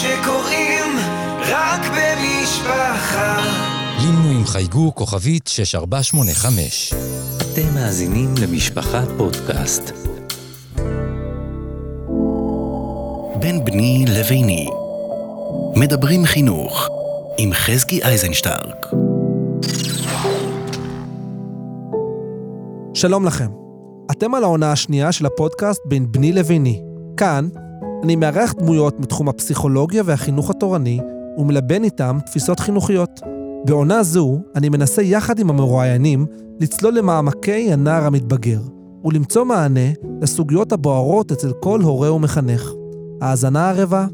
שקורים רק במשפחה. לינו עם חייגו כוכבית 6485. אתם מאזינים למשפחה פודקאסט. בין בני לביני. מדברים חינוך עם חזקי אייזנשטרק. שלום לכם. אתם על העונה השנייה של הפודקאסט בין בני לביני. כאן אני מארח דמויות מתחום הפסיכולוגיה והחינוך התורני ומלבן איתם תפיסות חינוכיות. בעונה זו אני מנסה יחד עם המרואיינים לצלול למעמקי הנער המתבגר ולמצוא מענה לסוגיות הבוערות אצל כל הורה ומחנך. האזנה ערבה.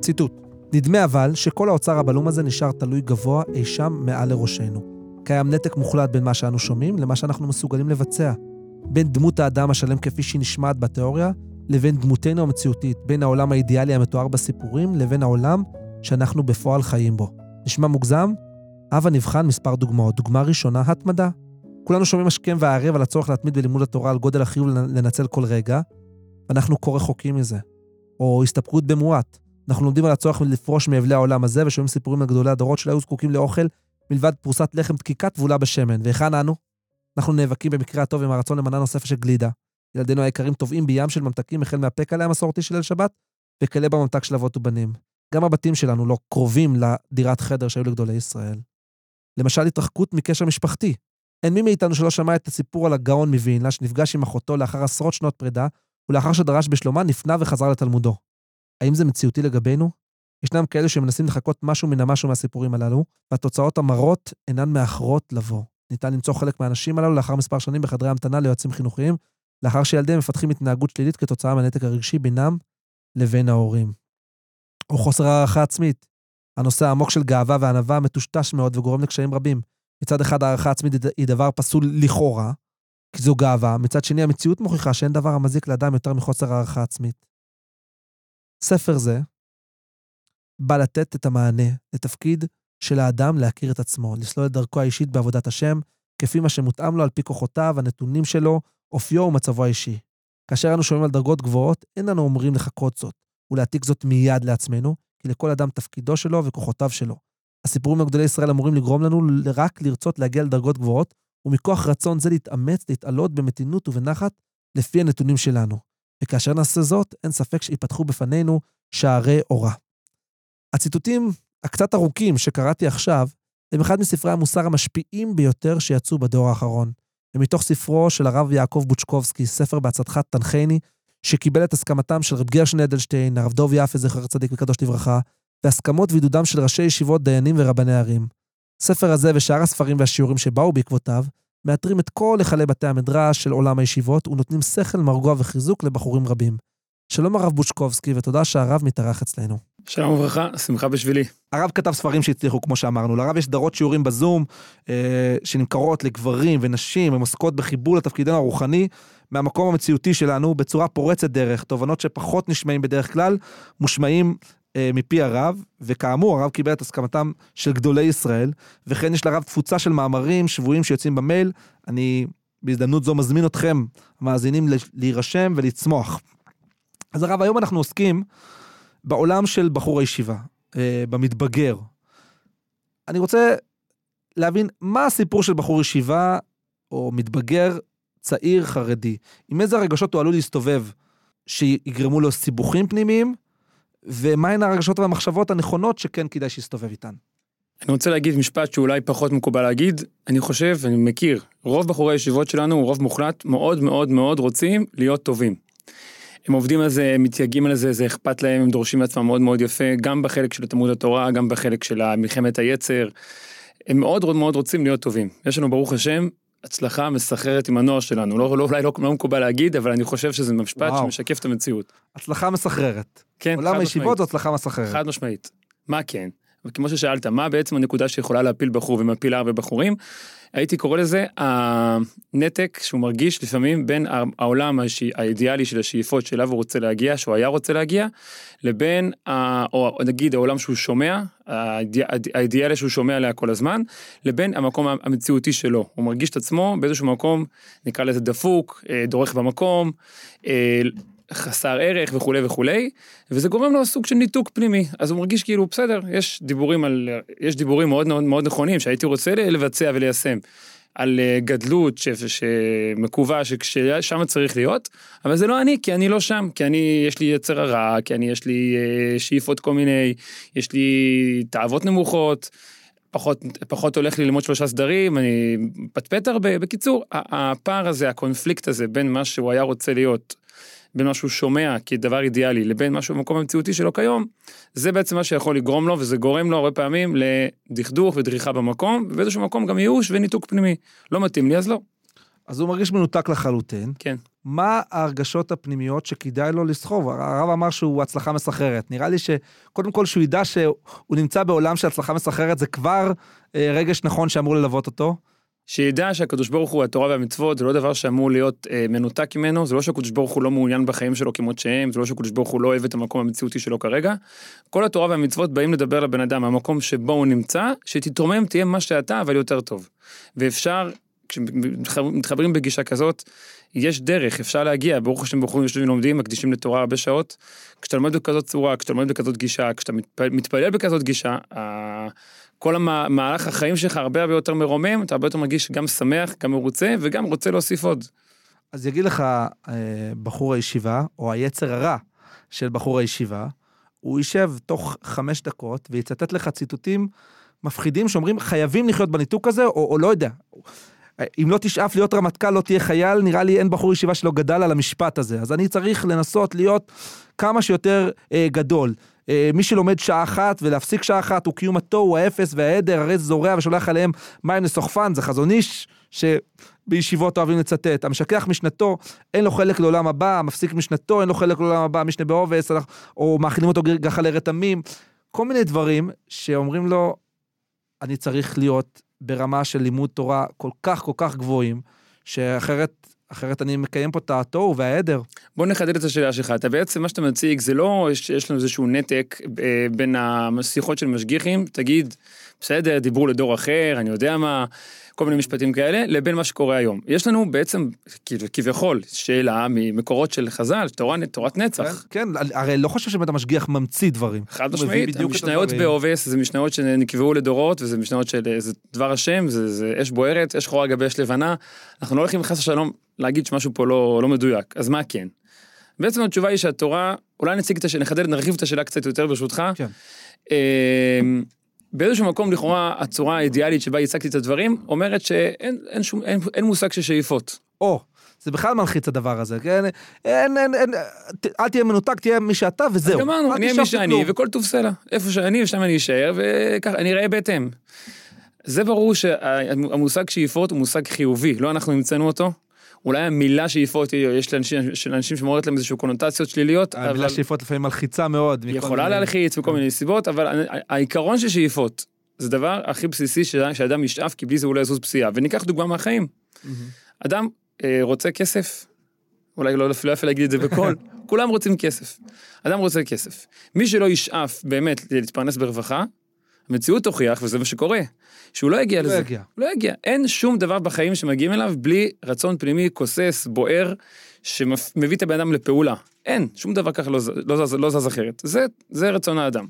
ציטוט: נדמה אבל שכל האוצר הבלום הזה נשאר תלוי גבוה אי שם מעל לראשנו. קיים נתק מוחלט בין מה שאנו שומעים למה שאנחנו מסוגלים לבצע. בין דמות האדם השלם כפי שהיא נשמעת בתיאוריה, לבין דמותנו המציאותית, בין העולם האידיאלי המתואר בסיפורים, לבין העולם שאנחנו בפועל חיים בו. נשמע מוגזם? הבה נבחן מספר דוגמאות. דוגמה ראשונה, התמדה. כולנו שומעים השכם והערב על הצורך להתמיד בלימוד התורה, על גודל החיוב לנצל כל רגע, ואנחנו כה רחוקים מזה. או הסתפקות במועט. אנחנו לומדים על הצורך לפרוש מאבלי העולם הזה, ושומעים סיפורים על גדולי הדורות שלא היו זקוקים לאוכל מלבד פרוסת לחם דקיקה טבולה בשמן. והיכן אנו? אנחנו נאבקים במקרה הטוב עם הרצון למנה נוספת של גלידה. ילדינו היקרים טובעים בים של ממתקים החל מהפקלה המסורתי של ליל שבת, וכלה בממתק של אבות ובנים. גם הבתים שלנו לא קרובים לדירת חדר שהיו לגדולי ישראל. למשל, התרחקות מקשר משפחתי. אין מי מאיתנו שלא שמע את הסיפור על הגאון מווילנה שנפגש עם אחותו לאחר עשרות שנות פרידה, ולאחר שדרש בשלומה נפנה וחזר לתלמודו. האם זה מציאותי לגבינו? ישנם כאלה שמנסים לחכות משהו מן המשהו מהסיפורים הללו, והתוצאות המרות אינן מאחרות לבוא. ניתן למצוא חלק מהאנשים הללו לאחר מספר שנים בחדרי המתנה ליועצים חינוכיים, לאחר שילדיהם מפתחים התנהגות שלילית כתוצאה מהנתק הרגשי בינם לבין ההורים. או חוסר הערכה עצמית. הנושא העמוק של גאווה וענווה מטושטש מאוד וגורם לקשיים רבים. מצד אחד הערכה עצמית היא דבר פסול לכאורה, כי זו גאווה, מצד שני המציאות מוכיחה שאין דבר המזיק לאדם יותר מחוסר הערכה עצמית. ספר זה בא לתת את המענה לתפקיד של האדם להכיר את עצמו, לסלול את דרכו האישית בעבודת השם, כפי מה שמותאם לו על פי כוחותיו, הנתונים שלו, אופיו ומצבו האישי. כאשר אנו שומעים על דרגות גבוהות, אין אנו אומרים לחכות זאת, ולהעתיק זאת מיד לעצמנו, כי לכל אדם תפקידו שלו וכוחותיו שלו. הסיפורים הגדולי ישראל אמורים לגרום לנו רק לרצות להגיע לדרגות גבוהות, ומכוח רצון זה להתאמץ, להתעלות במתינות ובנחת, לפי הנתונים שלנו. וכאשר נעשה זאת, אין ספק שיפתחו בפנינו שערי אורה. הציטוטים הקצת ארוכים שקראתי עכשיו, הם אחד מספרי המוסר המשפיעים ביותר שיצאו בדור האחרון. הם מתוך ספרו של הרב יעקב בוצ'קובסקי, ספר בהצלחת תנחני, שקיבל את הסכמתם של רב גרשן אדלשטיין, הרב דוב יפה, זכר צדיק וקדוש לברכה, והסכמות ועידודם של ראשי ישיבות, דיינים ורבני ערים. הספר הזה ושאר הספרים והשיעורים שבאו בעקבותיו, מאתרים את כל היכלי בתי המדרש של עולם הישיבות ונותנים שכל, מרגוע וחיזוק לבחורים רבים. שלום הרב בוצ'קובסקי, ותודה שהרב מתארח אצלנו. שלום וברכה, שמחה בשבילי. הרב כתב ספרים שהצליחו, כמו שאמרנו. לרב יש סדרות שיעורים בזום, אה, שנמכרות לגברים ונשים, הן עוסקות בחיבור לתפקידנו הרוחני, מהמקום המציאותי שלנו, בצורה פורצת דרך, תובנות שפחות נשמעים בדרך כלל, מושמעים אה, מפי הרב, וכאמור, הרב קיבל את הסכמתם של גדולי ישראל, וכן יש לרב תפוצה של מאמרים שבויים שיוצאים במייל. אני בהזדמנות זו מזמין אתכם, המאזינים, להירשם ולצמוח. אז הרב, היום אנחנו עוסקים בעולם של בחור הישיבה, אה, במתבגר. אני רוצה להבין מה הסיפור של בחור ישיבה או מתבגר צעיר חרדי. עם איזה רגשות הוא עלול להסתובב שיגרמו לו סיבוכים פנימיים, ומהן הרגשות והמחשבות הנכונות שכן כדאי שיסתובב איתן. אני רוצה להגיד משפט שאולי פחות מקובל להגיד, אני חושב, אני מכיר, רוב בחורי הישיבות שלנו, רוב מוחלט, מאוד מאוד מאוד רוצים להיות טובים. הם עובדים על זה, הם מתייגעים על זה, זה אכפת להם, הם דורשים לעצמם מאוד מאוד יפה, גם בחלק של תלמוד התורה, גם בחלק של מלחמת היצר. הם מאוד מאוד רוצים להיות טובים. יש לנו ברוך השם הצלחה מסחררת עם הנוער שלנו, לא, לא, אולי לא, לא מקובל להגיד, אבל אני חושב שזה משפט וואו. שמשקף את המציאות. הצלחה מסחררת. כן, עולם הישיבות זו הצלחה מסחררת. חד משמעית. מה כן? וכמו ששאלת, מה בעצם הנקודה שיכולה להפיל בחור ומפילה הרבה בחורים? הייתי קורא לזה הנתק שהוא מרגיש לפעמים בין העולם הש- האידיאלי של השאיפות שאליו הוא רוצה להגיע, שהוא היה רוצה להגיע, לבין, ה- או נגיד העולם שהוא שומע, האידיאל, האידיאלי שהוא שומע עליה כל הזמן, לבין המקום המציאותי שלו. הוא מרגיש את עצמו באיזשהו מקום, נקרא לזה דפוק, אה, דורך במקום, אה, חסר ערך וכולי וכולי, וזה גורם לו סוג של ניתוק פנימי. אז הוא מרגיש כאילו, בסדר, יש דיבורים על, יש דיבורים מאוד מאוד מאוד נכונים שהייתי רוצה לבצע וליישם. על אה, גדלות שמקווה ששם צריך להיות, אבל זה לא אני, כי אני לא שם, כי אני, יש לי יצר הרע, כי אני, יש לי אה, שאיפות כל מיני, יש לי תאוות נמוכות, פחות, פחות הולך לי ללמוד שלושה סדרים, אני מפטפט הרבה. בקיצור, הפער הזה, הקונפליקט הזה בין מה שהוא היה רוצה להיות, בין מה שהוא שומע כדבר אידיאלי, לבין משהו במקום המציאותי שלו כיום, זה בעצם מה שיכול לגרום לו, וזה גורם לו הרבה פעמים לדכדוך ודריכה במקום, ובאיזשהו מקום גם ייאוש וניתוק פנימי. לא מתאים לי, אז לא. אז הוא מרגיש מנותק לחלוטין. כן. מה ההרגשות הפנימיות שכדאי לו לסחוב? הרב אמר שהוא הצלחה מסחררת. נראה לי שקודם כל שהוא ידע שהוא נמצא בעולם של הצלחה מסחררת, זה כבר אה, רגש נכון שאמור ללוות אותו. שידע שהקדוש ברוך הוא, התורה והמצוות, זה לא דבר שאמור להיות אה, מנותק ממנו, זה לא שהקדוש ברוך הוא לא מעוניין בחיים שלו כמות שהם, זה לא שהקדוש ברוך הוא לא אוהב את המקום המציאותי שלו כרגע. כל התורה והמצוות באים לדבר לבן אדם מהמקום שבו הוא נמצא, שתתרומם, תהיה מה שאתה, אבל יותר טוב. ואפשר, כשמתחברים בגישה כזאת, יש דרך, אפשר להגיע, ברוך השם בחורים יושבים לומדים, מקדישים לתורה הרבה שעות. כשאתה לומד בכזאת צורה, כשאתה לומד בכזאת גישה, כשאתה מתפלל, בכזאת גישה, כל המהלך החיים שלך הרבה הרבה יותר מרומם, אתה הרבה יותר מרגיש גם שמח, גם מרוצה, וגם רוצה להוסיף עוד. אז יגיד לך אה, בחור הישיבה, או היצר הרע של בחור הישיבה, הוא יישב תוך חמש דקות ויצטט לך ציטוטים מפחידים שאומרים חייבים לחיות בניתוק הזה, או, או לא יודע. אם לא תשאף להיות רמטכ"ל, לא תהיה חייל, נראה לי אין בחור ישיבה שלא גדל על המשפט הזה. אז אני צריך לנסות להיות כמה שיותר אה, גדול. אה, מי שלומד שעה אחת ולהפסיק שעה אחת הוא קיום התוהו, האפס והעדר, הרי זורע ושולח עליהם מים לסוחפן, זה חזון איש שבישיבות אוהבים לצטט. המשכח משנתו, אין לו חלק לעולם הבא, המפסיק משנתו, אין לו חלק לעולם הבא, משנה בעובס, או מאכילים אותו גחלי רתמים. כל מיני דברים שאומרים לו, אני צריך להיות ברמה של לימוד תורה כל כך כל כך גבוהים, שאחרת אחרת אני מקיים פה את התוהו והעדר. בוא נחדד את השאלה שלך, אתה בעצם, מה שאתה מציג זה לא שיש לנו איזשהו נתק אה, בין השיחות של משגיחים, תגיד, בסדר, דיברו לדור אחר, אני יודע מה, כל מיני משפטים כאלה, לבין מה שקורה היום. יש לנו בעצם, כאילו, כביכול, שאלה ממקורות של חז"ל, תורה, תורת נצח. כן, כן, הרי לא חושב שבית המשגיח ממציא דברים. חד משמעית, המשניות. בעובס זה משניות שנקבעו לדורות וזה משניות של זה דבר השם זה, זה אש בוערת אש שחורה גבי אש לבנה אנחנו לא הולכים חס ושלום להגיד שמשהו פה לא, לא מדויק אז מה כן. בעצם התשובה היא שהתורה אולי נציג את השאלה נחדד נרחיב את השאלה קצת יותר ברשותך. כן. אמ, באיזשהו מקום לכאורה הצורה האידיאלית שבה הצגתי את הדברים אומרת שאין אין שום אין, אין מושג של שאיפות. או, זה בכלל מלחיץ הדבר הזה, כן? אין, אין, אין, אל תהיה מנותק, תהיה מי שאתה וזהו. גמרנו, אני אהיה מי שאני. וכל טוב סלע. איפה שאני ושם אני אשאר, וככה, אני אראה בהתאם. זה ברור שהמושג שאיפות הוא מושג חיובי, לא אנחנו המצאנו אותו. אולי המילה שאיפות, יש לאנשים, של אנשים שמעוררת להם איזשהו קונוטציות שליליות, אבל המילה שאיפות לפעמים מלחיצה מאוד. יכולה מיני- להלחיץ מכל מיני סיבות, אבל העיקרון של שאיפות, זה דבר הכי בסיסי שאדם ישאף, כי בלי זה הוא לא יזוז פסיעה. וניקח דוגמה מהחיים. אדם אה, רוצה כסף, אולי לא לא יפה להגיד את זה בקול, כולם רוצים כסף. אדם רוצה כסף. מי שלא ישאף באמת להתפרנס ברווחה, המציאות תוכיח, וזה מה שקורה, שהוא לא יגיע לא לזה. יגיע. לא יגיע. אין שום דבר בחיים שמגיעים אליו בלי רצון פנימי כוסס, בוער, שמביא את הבן אדם לפעולה. אין, שום דבר ככה לא, לא, זז, לא זז אחרת. זה, זה רצון האדם.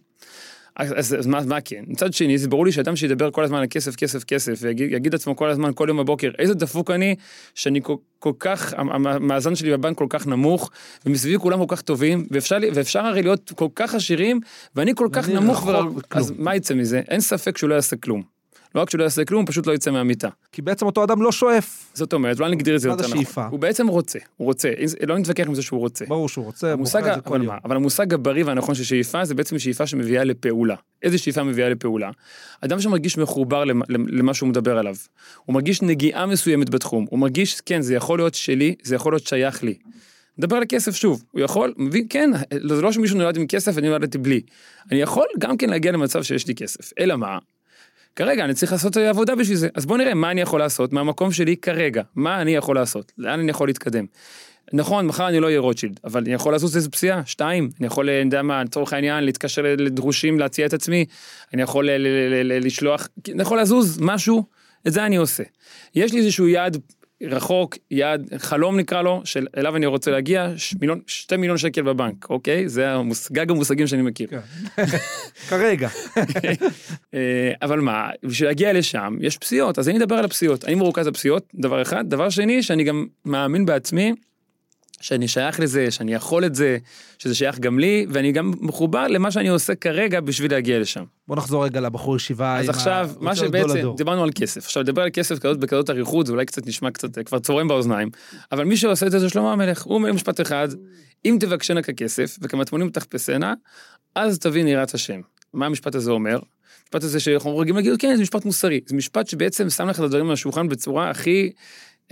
אז, אז, אז מה, מה כן? מצד שני, זה ברור לי שאדם שידבר כל הזמן על כסף, כסף, כסף, ויגיד יגיד לעצמו כל הזמן, כל יום בבוקר, איזה דפוק אני, שאני כל, כל כך, המ- המ- המאזן שלי בבנק כל כך נמוך, ומסביבי כולם כל כך טובים, ואפשר, ואפשר הרי להיות כל כך עשירים, ואני כל כך נמוך, ורק- מכלום. אז מה יצא מזה? אין ספק שהוא לא יעשה כלום. לא רק שהוא לא יעשה כלום, הוא פשוט לא יצא מהמיטה. כי בעצם אותו אדם לא שואף. זאת אומרת, אולי נגדיר את זה יותר נכון. שאיפה? הוא בעצם רוצה, הוא רוצה, לא נתווכח עם זה שהוא רוצה. ברור שהוא רוצה, המושג, בוחר ה- את זה כל אבל יום. מה? אבל המושג הבריא והנכון של שאיפה זה בעצם שאיפה שמביאה לפעולה. איזה שאיפה מביאה לפעולה? אדם שמרגיש מחובר למ- למה שהוא מדבר עליו. הוא מרגיש נגיעה מסוימת בתחום. הוא מרגיש, כן, זה יכול להיות שלי, זה יכול להיות שייך לי. נדבר על הכסף שוב, הוא יכול, מבין, כן, זה לא שמישהו נולד עם כסף ואני נולדתי בלי. אני יכול גם כן להגיע למצב שיש לי כסף, אלא מה? כרגע אני צריך לעשות עבודה בשביל זה, אז בוא נראה מה אני יכול לעשות מהמקום שלי כרגע, מה אני יכול לעשות, לאן אני יכול להתקדם. נכון, מחר אני לא אהיה רוטשילד, אבל אני יכול לעשות איזה פסיעה, שתיים, אני יכול, אני יודע מה, לצורך העניין, להתקשר לדרושים, להציע את עצמי, אני יכול ל- לשלוח, אני יכול לזוז משהו, את זה אני עושה. יש לי איזשהו יעד רחוק, יעד, חלום נקרא לו, של אליו אני רוצה להגיע, ש- מיליון, שתי מיליון שקל בבנק, אוקיי? זה המוס- גג המושגים שאני מכיר. כרגע. אה, אבל מה, בשביל להגיע לשם יש פסיעות, אז אני אדבר על הפסיעות. אני מרוכז על פסיעות, דבר אחד. דבר שני, שאני גם מאמין בעצמי, שאני שייך לזה, שאני יכול את זה, שזה שייך גם לי, ואני גם מחובר למה שאני עושה כרגע בשביל להגיע לשם. בוא נחזור רגע לבחור ישיבה. אז עכשיו, מה שבעצם, לדור. דיברנו על כסף. עכשיו, לדבר על כסף כזאת בכזאת אריכות, זה אולי קצת נשמע קצת, אה, כבר צורם באוזניים, אבל מי שעושה את זה זה שלמה המלך. הוא אומר משפט אחד, אם תבקשנה ככסף וכמטמונים תחפשנה, אז תבין יראת השם. מה המשפט הזה אומר? המשפט הזה שאנחנו רגילים להגיד, כן, זה משפט מוסרי. זה משפט שבעצם שם לך את הדברים על השולחן בצורה הכי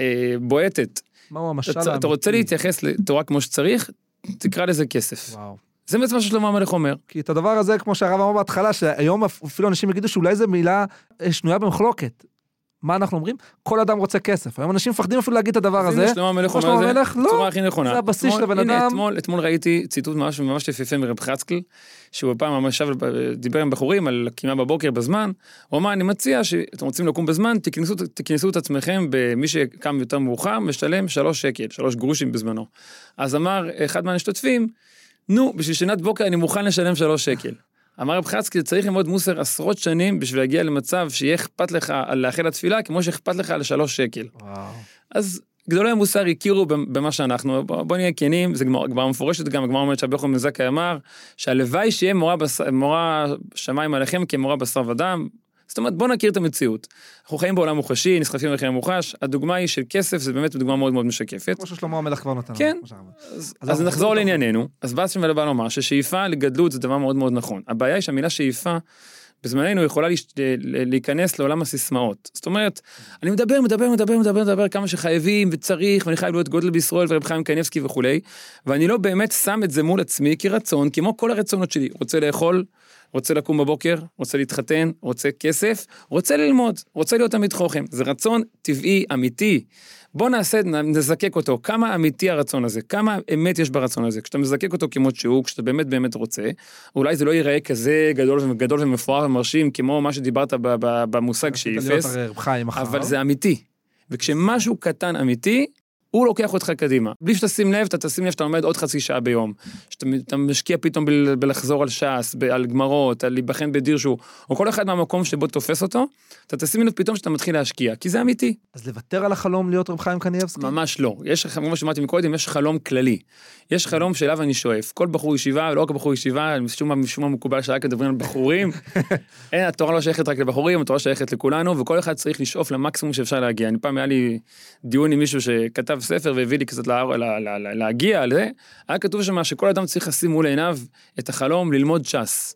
אה, בועטת. מהו המשל אתה, אתה רוצה האמיתי? להתייחס לתורה כמו שצריך, תקרא לזה כסף. וואו. זה בעצם מה ששלמה המלך אומר. כי את הדבר הזה, כמו שהרב אמר בהתחלה, שהיום אפילו אנשים יגידו שאולי זו מילה שנויה במחלוקת. מה אנחנו אומרים? כל אדם רוצה כסף. היום אנשים מפחדים אפילו להגיד את הדבר הזה. הנה שלמה המלך אומר את זה לא, בצורה הכי נכונה. זה הבסיס של הבן אדם. אתמול, אתמול ראיתי ציטוט ממש ממש יפהפה מרב חצקל, שהוא פעם ממש דיבר עם בחורים על קימה בבוקר בזמן, הוא אמר, אני מציע שאתם רוצים לקום בזמן, תכנסו, תכנסו את עצמכם במי שקם יותר מאוחר, משלם שלוש שקל, שלוש גרושים בזמנו. אז אמר אחד מהמשתתפים, נו, בשביל שנת בוקר אני מוכן לשלם שלוש שקל. אמר רב חצקי, צריך ללמוד מוסר עשרות שנים בשביל להגיע למצב שיהיה אכפת לך על לאחל לתפילה, כמו שאכפת לך על שלוש שקל. וואו. אז גדולי המוסר הכירו במה שאנחנו, בוא, בוא נהיה כנים, זה גמרא מפורשת גם, הגמרא אומרת שהבכור בן זכאי אמר, שהלוואי שיהיה מורה, בס... מורה שמיים עליכם כמורה בשר ודם. זאת אומרת, בוא נכיר את המציאות. אנחנו חיים בעולם מוחשי, נסחפים לחיי המוחש, הדוגמה היא של כסף, זה באמת דוגמה מאוד מאוד משקפת. כמו ששלמה המלך כבר נתן. כן. אז, אז אז נחזור לענייננו, אז בא שם ולבא לומר ששאיפה לגדלות זה דבר מאוד מאוד נכון. הבעיה היא שהמילה שאיפה, בזמננו יכולה להש... ל- להיכנס לעולם הסיסמאות. זאת אומרת, אני מדבר, מדבר, מדבר, מדבר, מדבר כמה שחייבים וצריך, ואני חייב להיות גודל בישראל ורב חיים קניבסקי וכולי, ואני לא באמת שם את זה מול עצמי כרצון, כמו כל הרצונות שלי. רוצה לאכול, רוצה לקום בבוקר, רוצה להתחתן, רוצה כסף, רוצה ללמוד, רוצה להיות תלמיד חוכם. זה רצון טבעי, אמיתי. בוא נעשה, נזקק אותו, כמה אמיתי הרצון הזה, כמה אמת יש ברצון הזה. כשאתה מזקק אותו כמות שהוא, כשאתה באמת באמת רוצה, אולי זה לא ייראה כזה גדול, וגדול ומפואר ומרשים, כמו מה שדיברת במושג שאיפס. אבל זה אמיתי. וכשמשהו קטן אמיתי, הוא לוקח אותך קדימה. בלי שתשים לב, אתה תשים לב שאתה עומד עוד חצי שעה ביום. שאתה אתה משקיע פתאום ב- בלחזור על ש"ס, ב- על גמרות, על להיבחן בדירשו, או כל אחד מהמקום שבו תופס אותו, אתה תשים לב פתאום שאתה מתחיל להשקיע, כי זה אמיתי. אז לוותר על החלום להיות רב חיים קניאבסקי? ממש לא. יש, כמו שאמרתי מקודם, יש חלום כללי. יש חלום שאליו אני שואף. כל בחור ישיבה, לא רק בחור ישיבה, משום מה, משום מה מקובל שרק מדברים על בחורים. אין, התורה לא שייכת רק לבחורים, התורה שייכת לכולנו, וכל אחד צריך לשאוף למקסימום שאפשר להגיע. אני פעם היה לי דיון עם מישהו שכתב ספר והביא לי קצת לה, לה, לה, לה, להגיע לזה, היה כתוב שם שכל אדם צריך לשים מול עיניו את החלום ללמוד ש"ס.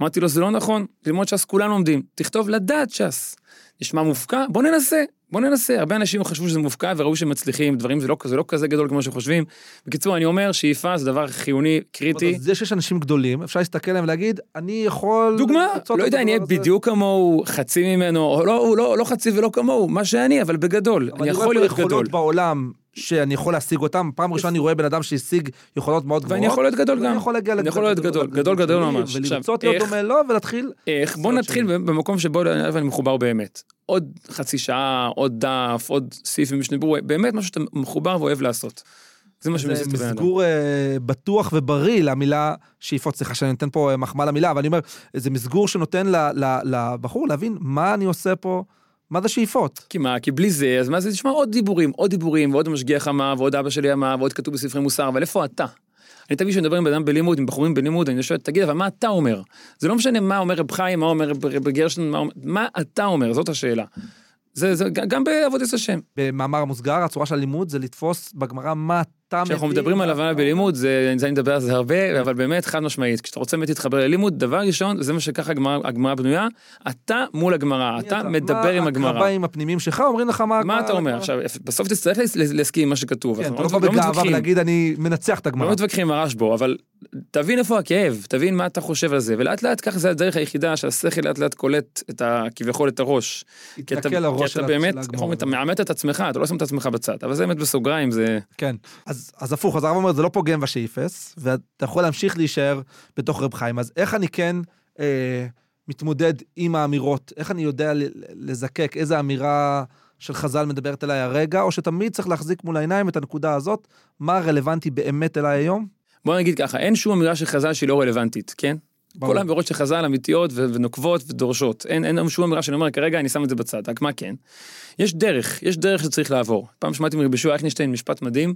אמרתי לו, זה לא נכון, ללמוד ש"ס כולנו לומדים, תכתוב לדעת ש"ס. נשמע מופקע? בוא ננסה, בוא ננסה. הרבה אנשים חשבו שזה מופקע וראו שהם מצליחים, דברים זה לא, זה לא כזה גדול כמו שחושבים. בקיצור, אני אומר, שאיפה זה דבר חיוני, קריטי. אז זה שיש אנשים גדולים, אפשר להסתכל עליהם ולהגיד, אני יכול... דוגמה, לא יודע, אני אהיה הדבר הזה." בדיוק כמוהו, חצי ממנו, או לא, הוא לא, לא חצי ולא כמוהו, מה שאני, אבל בגדול, אבל אני רואה יכול פה להיות גדול. יכולות בעולם שאני יכול להשיג אותם, פעם ראשונה אני רואה בן אדם שהשיג יכולות מאוד גבוהות. ואני יכול להיות גדול ואני גם. יכול להגיע אני יכול להיות גדול, גדול גדול ממש. ולרצות להיות איך- דומה לו ולהתחיל... איך? בוא נתחיל. במקום שבו אני מחובר באמת. עוד חצי שעה, עוד דף, עוד סעיף משנה ברור, באמת משהו שאתה מחובר ואוהב לעשות. זה מה זה שמזיז את הבן אדם. מסגור אה, בטוח ובריא למילה שאיפות, סליחה שאני נותן פה אה, מחמאה למילה, אבל אני אומר, זה מסגור שנותן לבחור להבין מה אני עושה פה, מה זה שאיפות. כי מה, כי בלי זה, אז מה זה נשמע עוד דיבורים, עוד דיבורים, ועוד המשגיח אמר, ועוד אבא שלי אמר, ועוד כתוב בספרי מוסר, אבל איפה אתה? אני תמיד כשמדבר עם בן אדם בלימוד, עם בחורים בלימוד, אני שואל, תגיד, אבל מה אתה אומר? זה לא משנה מה אומר רב חיים, מה אומר רב גרשטיין, מה, מה אתה אומר, זאת השאלה. זה, זה גם בעבודת השם. במאמר מוסגר, הצורה של הלימוד זה לתפוס בגמרא מה אתה כשאנחנו מדברים על הבנה בלימוד, זה, אני מדבר על זה הרבה, אבל באמת חד משמעית, כשאתה רוצה באמת להתחבר ללימוד, דבר ראשון, זה מה שככה הגמרא הגמרא בנויה, אתה מול הגמרא, אתה מדבר עם מה הגמרא. הקרביים הפנימיים שלך אומרים לך מה... מה אתה אומר? עכשיו, בסוף תצטרך להס- להסכים עם מה שכתוב. כן, אתה לא לא בא בגאווה. ולהגיד אני מנצח את הגמרא. לא מתווכחים עם הרעש בו, אבל תבין איפה הכאב, תבין מה אתה חושב על זה, ולאט לאט ככה זה הדרך היחידה שהשכל לאט לאט קולט את ה... כביכול את הראש. כי אתה, התנכל לראש כי של אתה באמת, של הגמרא. אתה מאמת את עצמך, אתה לא שם את עצמך בצד, אבל זה באמת בסוגריים, זה... כן. אז, אז הפוך, אז הרב אומר, זה לא פוגם בשאיפס, ואתה יכול להמשיך להישאר בתוך רב חיים. אז איך אני כן אה, מתמודד עם האמירות? איך אני יודע לזקק איזה אמירה של חז"ל מדברת אליי הרגע, או שתמיד צריך להחזיק מול העיניים את הנקודה הזאת, מה רלוונטי באמת אליי היום? בוא נגיד ככה, אין שום אמירה של חז"ל שהיא לא רלוונטית, כן? ברור. כל האמירות של חז"ל אמיתיות ונוקבות ודורשות. אין, אין שום אמירה שאני אומר כרגע אני שם את זה בצד, רק מה כן? יש דרך, יש דרך שצריך לעבור. פעם שמעתי מרבי יהושע אייכנשטיין משפט מדהים,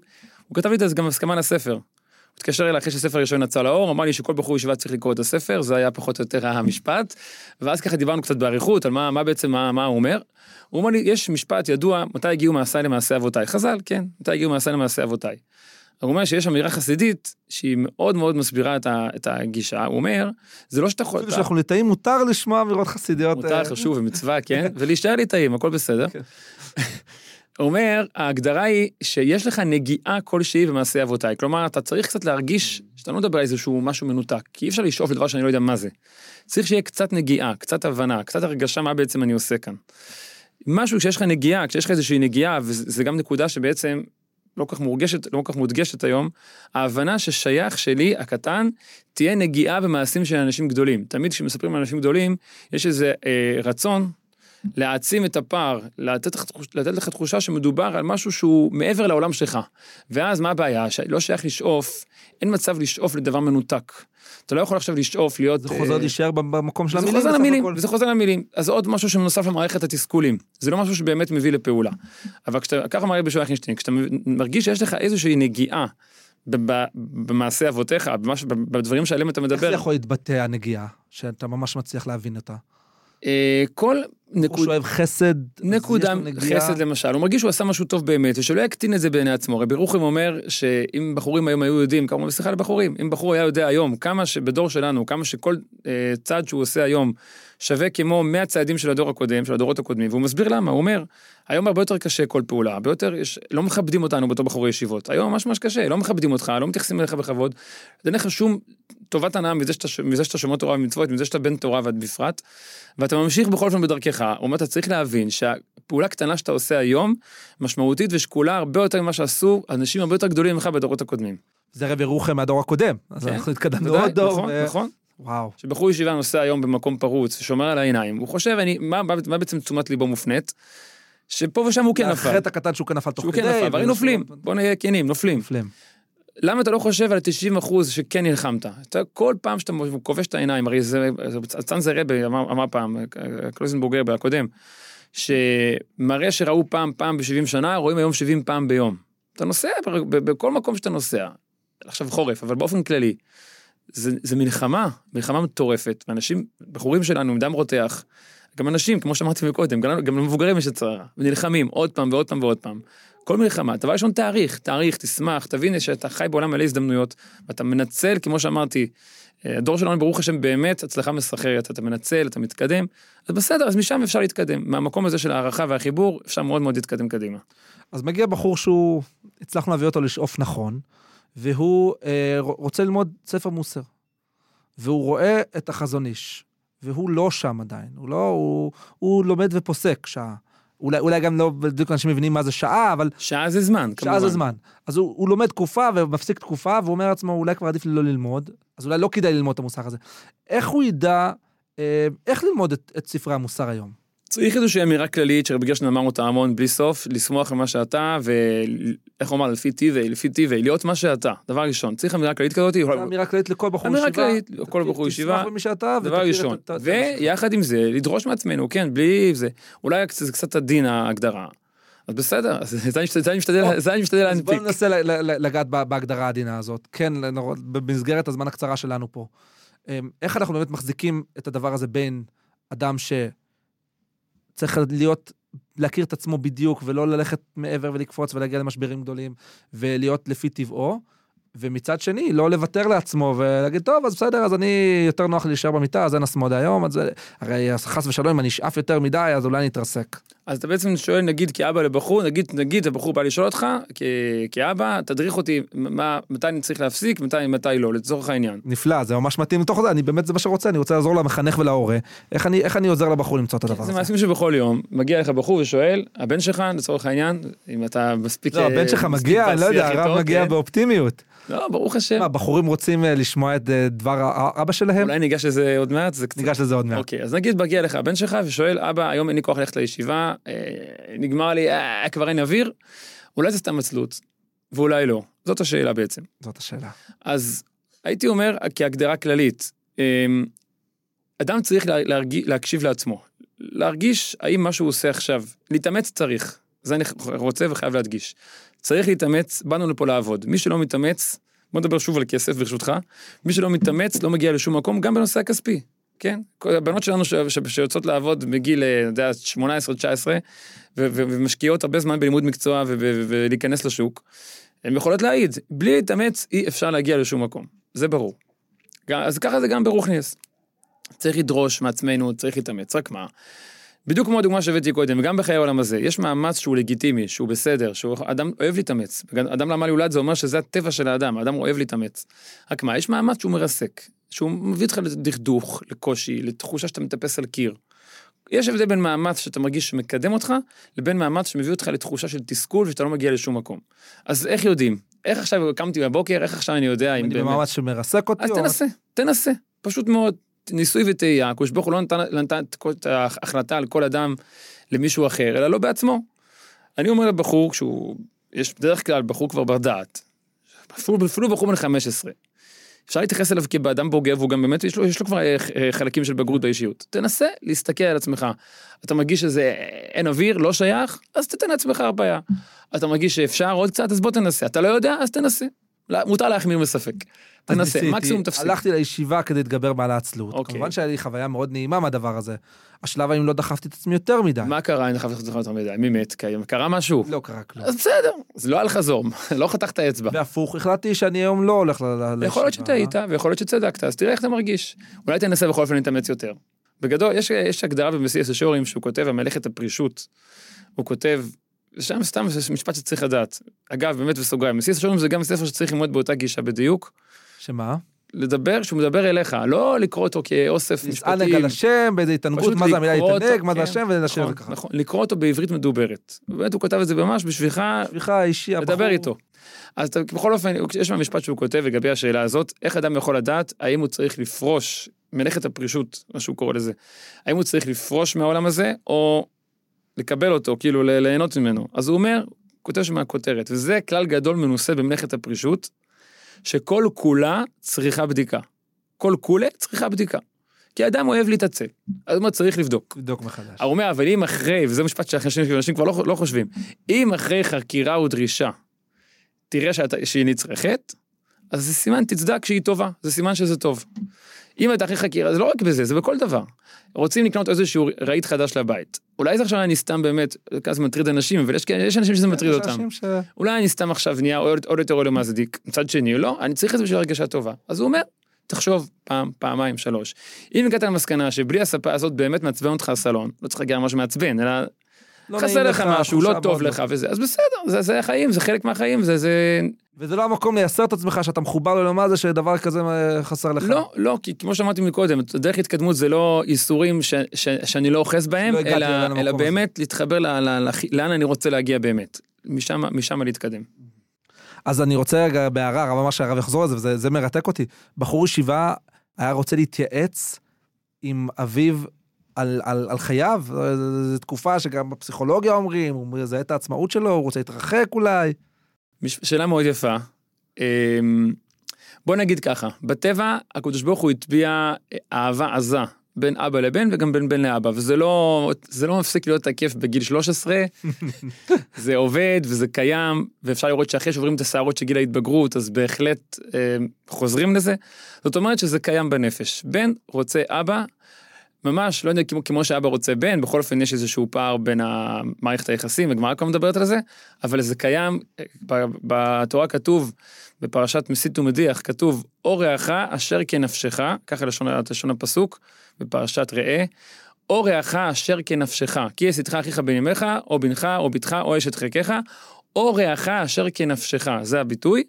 הוא כתב לי את זה גם הסכמה לספר. הוא התקשר אליי אחרי שספר ראשון יצא לאור, אמר לי שכל בחור ישיבה צריך לקרוא את הספר, זה היה פחות או יותר המשפט, ואז ככה דיברנו קצת באריכות על מה, מה בעצם, מה, מה הוא אומר. הוא אומר לי, יש משפט ידוע, מתי הגיעו מעשיי למעשה אבותיי? חז"ל, כן, מתי הגיעו מעשיי למעשה אבותיי? הוא אומר שיש אמירה חסידית שהיא מאוד מאוד מסבירה את, ה, את הגישה, הוא אומר, זה לא שאתה יכול... אפילו שאנחנו ליטאים מותר לשמוע אמירות חסידיות. מותר, אה, חשוב ומצווה, כן? ולהישאר ליטאים, הכל בסדר. אומר, ההגדרה היא שיש לך נגיעה כלשהי במעשי אבותיי. כלומר, אתה צריך קצת להרגיש שאתה לא מדבר על איזשהו משהו מנותק, כי אי אפשר לשאוף לדבר שאני לא יודע מה זה. צריך שיהיה קצת נגיעה, קצת הבנה, קצת הרגשה מה בעצם אני עושה כאן. משהו כשיש לך נגיעה, כשיש לך איזושהי נגיעה, וזה גם נקודה שבעצם לא כל כך מורגשת, לא כך מודגשת היום, ההבנה ששייך שלי, הקטן, תהיה נגיעה במעשים של אנשים גדולים. תמיד כשמספרים על אנשים גדולים, יש איזה אה, רצון להעצים את הפער, לתת לך, לתת לך תחושה שמדובר על משהו שהוא מעבר לעולם שלך. ואז מה הבעיה? שלא שייך לשאוף, אין מצב לשאוף לדבר מנותק. אתה לא יכול עכשיו לשאוף להיות... זה חוזר אה, להישאר במקום של זה המילים. חוזר בסך למילים. וזה חוזר למילים. אז עוד משהו שנוסף למערכת התסכולים. זה לא משהו שבאמת מביא לפעולה. אבל כשאתה, ככה מראה בשוע אכינשטיין, כשאתה מרגיש שיש לך איזושהי נגיעה במעשה אבותיך, במש- בדברים שעליהם אתה איך זה מדבר, יכול להתבטא הנגיעה, שאתה ממש מצליח להבין אותה? אה, כל הוא. שואב חסד, נקודה. חסד למשל, הוא מרגיש שהוא עשה משהו טוב באמת, ושלא יקטין את זה בעיני עצמו. רבי רוחם אומר שאם בחורים היום היו יודעים, כמובן בשיחה לבחורים, אם בחור היה יודע היום כמה שבדור שלנו, כמה שכל אה, צעד שהוא עושה היום שווה כמו 100 צעדים של הדור הקודם, של הדורות הקודמים, והוא מסביר למה, הוא אומר, היום הרבה יותר קשה כל פעולה, הרבה יותר, יש, לא מכבדים אותנו בתור בחורי ישיבות, היום ממש ממש קשה, לא מכבדים אותך, לא מתייחסים אליך בכבוד, אין לך שום טובת הנאה מזה שאתה, מזה שאתה שומע תורה ומצוות, מזה שאתה בן תורה ואת בפרט, ואתה ממשיך בכל אופן בדרכך, הוא אומר, אתה צריך להבין שהפעולה קטנה שאתה עושה היום, משמעותית ושקולה הרבה יותר ממה שעשו אנשים הרבה יותר גדולים ממך בדורות הקודמים. זה רבי רוחם מהדור הקודם, אז כן, אנחנו התקדמנו עוד דור. נכון, ו- נכון. וואו. שבחור ישיבה נוסע היום במקום פרוץ ושומר על העיניים, הוא חושב, אני, מה, מה, מה בעצם תשומת ליבו מופנית? שפה ושם הוא כן נפל. החטא הקטן שהוא כן נפל תוך שהוא כדי. כן נפל, ואיזשהו- נופלים, בוא נהיה כנים, נופלים. נופלים. למה אתה לא חושב על 90 אחוז שכן נלחמת? אתה כל פעם שאתה כובש את העיניים, הרי זה, צאנזר רבי אמר, אמר פעם, קלוזנבורגר הקודם, שמראה שראו פעם פעם ב-70 שנה, רואים היום 70 פעם ביום. אתה נוסע בכל מקום שאתה נוסע, עכשיו חורף, אבל באופן כללי, זה, זה מלחמה, מלחמה מטורפת, ואנשים, בחורים שלנו עם דם רותח, גם אנשים, כמו שאמרתי מקודם, גם, גם למבוגרים יש הצערה, ונלחמים עוד פעם ועוד פעם ועוד פעם. כל מלחמה, דבר ראשון תאריך, תאריך, תשמח, תבין שאתה חי בעולם מלא הזדמנויות, ואתה מנצל, כמו שאמרתי, אה, הדור שלנו ברוך השם באמת הצלחה מסחררת, אתה מנצל, אתה מתקדם, אז בסדר, אז משם אפשר להתקדם, מהמקום הזה של הערכה והחיבור, אפשר מאוד מאוד להתקדם קדימה. אז מגיע בחור שהוא, הצלחנו להביא אותו לשאוף נכון, והוא אה, רוצה ללמוד ספר מוסר. והוא רואה את החזון איש, והוא לא שם עדיין, הוא לא, הוא, הוא לומד ופוסק שעה. אולי, אולי גם לא בדיוק אנשים מבינים מה זה שעה, אבל שעה זה זמן, כמובן. שעה זה זמן. אז הוא, הוא לומד תקופה ומפסיק תקופה, והוא אומר לעצמו, אולי כבר עדיף לי לא ללמוד, אז אולי לא כדאי ללמוד את המוסר הזה. איך הוא ידע, אה, איך ללמוד את, את ספרי המוסר היום? צריך איזושהי אמירה כללית שרבי גרשן אמר אותה המון בלי סוף, לשמוח על מה שאתה, ואיך הוא אמר, לפי טיבי, לפי טיבי, להיות מה שאתה, דבר ראשון, צריך אמירה כללית כזאת, אמירה כללית לכל בחור אמירה ישיבה. כללית, לכל בחור ישיבה. תשמח במי שאתה, דבר ראשון, ויחד עם זה, לדרוש מעצמנו, כן, בלי זה, אולי זה קצת עדין ההגדרה. אז בסדר, זה אני משתדל- אני משתדל אז בוא להנפיק. ננסה לגעת בהגדרה העדינה הזאת. כן, במסגרת הזמן הקצרה שלנו פה. אמ, איך אנחנו באמת מחזיקים את הדבר הזה בין אדם שצריך להיות להכיר את עצמו בדיוק, ולא ללכת מעבר ולקפוץ ולהגיע למשברים גדולים, ולהיות לפי טבעו. ומצד שני, לא לוותר לעצמו ולהגיד, טוב, אז בסדר, אז אני, יותר נוח לי להישאר במיטה, אז אין אסמודה היום, אז הרי חס ושלום, אם אני אשאף יותר מדי, אז אולי אני אתרסק. אז אתה בעצם שואל נגיד כאבא לבחור, נגיד, נגיד הבחור בא לשאול אותך, כ- כאבא, תדריך אותי מה, מתי אני צריך להפסיק, מתי, מתי לא, לצורך העניין. נפלא, זה ממש מתאים לתוך זה, אני באמת, זה מה שרוצה, אני רוצה לעזור למחנך ולהורה. איך אני, איך אני עוזר לבחור למצוא את הדבר זה הזה? מעשים שבכל יום, מגיע לך בחור ושואל, הבן שלך, לצורך העניין, אם אתה מספיק... לא, הבן שלך מספיק מגיע, אני לא יודע, הרב מגיע כן. באופטימיות. לא, ברוך השם. מה, בחורים רוצים אה, לשמוע את אה, דבר ה- אבא שלהם? אולי ניגש לזה עוד מעט, זה. ניגש לזה עוד מעט. אוקיי, אז נגיד מגיע לך הבן שלך ושואל, אבא, היום אין לי כוח ללכת לישיבה, אה, נגמר לי, אה, כבר אין אוויר, אולי זה סתם עצלות, ואולי לא. זאת השאלה בעצם. זאת השאלה. אז הייתי אומר, כהגדרה כללית, אמ, אדם צריך לה- להרגיש, להקשיב לעצמו, להרגיש האם מה שהוא עושה עכשיו, להתאמץ צריך, זה אני רוצה וחייב להדגיש. צריך להתאמץ, באנו לפה לעבוד. מי שלא מתאמץ, בוא נדבר שוב על כסף ברשותך, מי שלא מתאמץ לא מגיע לשום מקום, גם בנושא הכספי. כן, הבנות שלנו שיוצאות לעבוד בגיל, אה, אני יודע, 18-19, ו- ו- ומשקיעות הרבה זמן בלימוד מקצוע ולהיכנס לשוק, הן יכולות להעיד, בלי להתאמץ אי אפשר להגיע לשום מקום, זה ברור. אז ככה זה גם ברוכניאס. צריך לדרוש מעצמנו, צריך להתאמץ, רק מה? בדיוק כמו הדוגמה שהבאתי קודם, וגם בחיי העולם הזה, יש מאמץ שהוא לגיטימי, שהוא בסדר, שהוא אדם אוהב להתאמץ. אדם למה יולד זה אומר שזה הטבע של האדם, האדם אוהב להתאמץ. רק מה, יש מאמץ שהוא מרסק, שהוא מביא אותך לדכדוך, לקושי, לתחושה שאתה מטפס על קיר. יש הבדל בין מאמץ שאתה מרגיש שמקדם אותך, לבין מאמץ שמביא אותך לתחושה של תסכול ושאתה לא מגיע לשום מקום. אז איך יודעים? איך עכשיו קמתי בבוקר, איך עכשיו אני יודע אם אני באמת... במאמץ שמרסק אותי, אז או- תנסה, תנסה, פשוט מאוד, ניסוי וטעייה, הקדוש ברוך הוא לא נתן, לא נתן את ההחלטה על כל אדם למישהו אחר, אלא לא בעצמו. אני אומר לבחור, כשהוא, יש בדרך כלל בחור כבר בר דעת, אפילו, אפילו בחור בן 15, אפשר להתייחס אליו כאדם בוגר, והוא גם באמת, יש לו, יש לו כבר אה, אה, חלקים של בגרות באישיות. תנסה להסתכל על עצמך. אתה מרגיש שזה אה, אין אוויר, לא שייך, אז תתן לעצמך הרפאיה. אתה מרגיש שאפשר עוד קצת, אז בוא תנסה. אתה לא יודע, אז תנסה. מותר להחמיר בספק. תנסה, מקסימום תפסיק. הלכתי לישיבה כדי להתגבר על העצלות. אוקיי. כמובן שהיה לי חוויה מאוד נעימה מהדבר הזה. השלב האם לא דחפתי את עצמי יותר מדי. מה קרה אם דחפת אותך יותר מדי? מי מת? קרה משהו? לא קרה כלום. אז בסדר, זה לא היה לך זור, לא חתכת אצבע. והפוך, החלטתי שאני היום לא הולך לישיבה. יכול להיות שטעית ויכול להיות שצדקת, אז תראה איך אתה מרגיש. אולי תנסה בכל אופן להתאמץ יותר. בגדול, יש, יש הגדרה במסיס השורים שהוא כותב המלאכת הפרישות. הוא כותב, שם סתם זה משפט שצריך לדעת. אגב, באמת בסוגריים, מסיס השורים זה גם ספר שצריך ללמוד באותה גישה בדיוק. שמה? לדבר, שהוא מדבר אליך, לא לקרוא אותו כאוסף להתענג משפטים. על השם, באיזה התענגות, מה זה המילה להתענג, מה זה כן, השם, ולשם נכון, וככה. נכון, לקרוא אותו בעברית מדוברת. באמת הוא כתב את זה ממש בשבילך בשבילך האישי, הבחור. לדבר איתו. אז אתה, בכל אופן, יש שם משפט שהוא כותב לגבי השאלה הזאת, איך אדם יכול לדעת האם הוא צריך לפרוש, מלאכת הפרישות, מה שהוא קורא לזה, האם הוא צריך לפרוש מהעולם הזה, או לקבל אותו, כאילו ליהנות ממנו. אז הוא אומר, כותב שם מהכותרת, וזה כלל גדול מנוסה במלאכת הפרישות, שכל כולה צריכה בדיקה. כל כולה צריכה בדיקה. כי האדם אוהב להתעצל, אז הוא אומר, צריך לבדוק. לבדוק מחדש. הוא אומר, אבל אם אחרי, וזה משפט שאנשים אנשים כבר לא, לא חושבים, אם אחרי חקירה ודרישה, תראה שאת, שהיא נצרכת, אז זה סימן תצדק שהיא טובה, זה סימן שזה טוב. אם אתה אחרי חקירה, זה לא רק בזה, זה בכל דבר. רוצים לקנות איזשהו רהיט חדש לבית. אולי זה עכשיו אני סתם באמת, זה מטריד אנשים, אבל יש, יש אנשים שזה מטריד אותם. ש... אולי אני סתם עכשיו נהיה עוד, יותר עולה מצדיק. מצד שני, לא, אני צריך את זה בשביל הרגשה טובה. אז הוא אומר, תחשוב פעם, פעמיים, שלוש. אם הגעת למסקנה שבלי הספה הזאת באמת מעצבן אותך הסלון, לא צריך להגיע ממש מעצבן, אלא לא חסר לך משהו, לא טוב לך לא. וזה, אז בסדר, זה, זה החיים, זה חלק מהחיים, זה, זה... וזה לא המקום לייסר את עצמך שאתה מחובר לעולמה זה שדבר כזה אה, חסר לך. לא, לא, כי כמו שאמרתי מקודם, דרך התקדמות זה לא ייסורים ש, ש, שאני לא אוחז בהם, לא אלא, אלא הזה. באמת להתחבר ל, ל, ל, לאן אני רוצה להגיע באמת. משם, משם להתקדם. אז אני רוצה רגע בהערה, הרב אמר שהרב יחזור על זה, וזה זה מרתק אותי. בחור ישיבה היה רוצה להתייעץ עם אביו על, על, על חייו, זו תקופה שגם בפסיכולוגיה אומרים, הוא מזהה את העצמאות שלו, הוא רוצה להתרחק אולי. שאלה מאוד יפה. אמ, בוא נגיד ככה, בטבע הקדוש ברוך הוא הטביע אהבה עזה בין אבא לבן וגם בין בן לאבא וזה לא זה לא מפסיק להיות תקף בגיל 13 זה עובד וזה קיים ואפשר לראות שאחרי שעוברים את הסערות של גיל ההתבגרות אז בהחלט אה, חוזרים לזה זאת אומרת שזה קיים בנפש בן רוצה אבא ממש, לא יודע, כמו, כמו שאבא רוצה בן, בכל אופן יש איזשהו פער בין המערכת היחסים, הגמרא כבר מדברת על זה, אבל זה קיים, בתורה כתוב, בפרשת מסית ומדיח, כתוב, או רעך אשר כנפשך, ככה לשון, לשון הפסוק, בפרשת ראה, או רעך אשר כנפשך, כי יסתך אחיך בן אמך, או בנך, או בתך, או אשת חלקך, או רעך אשר כנפשך, זה הביטוי.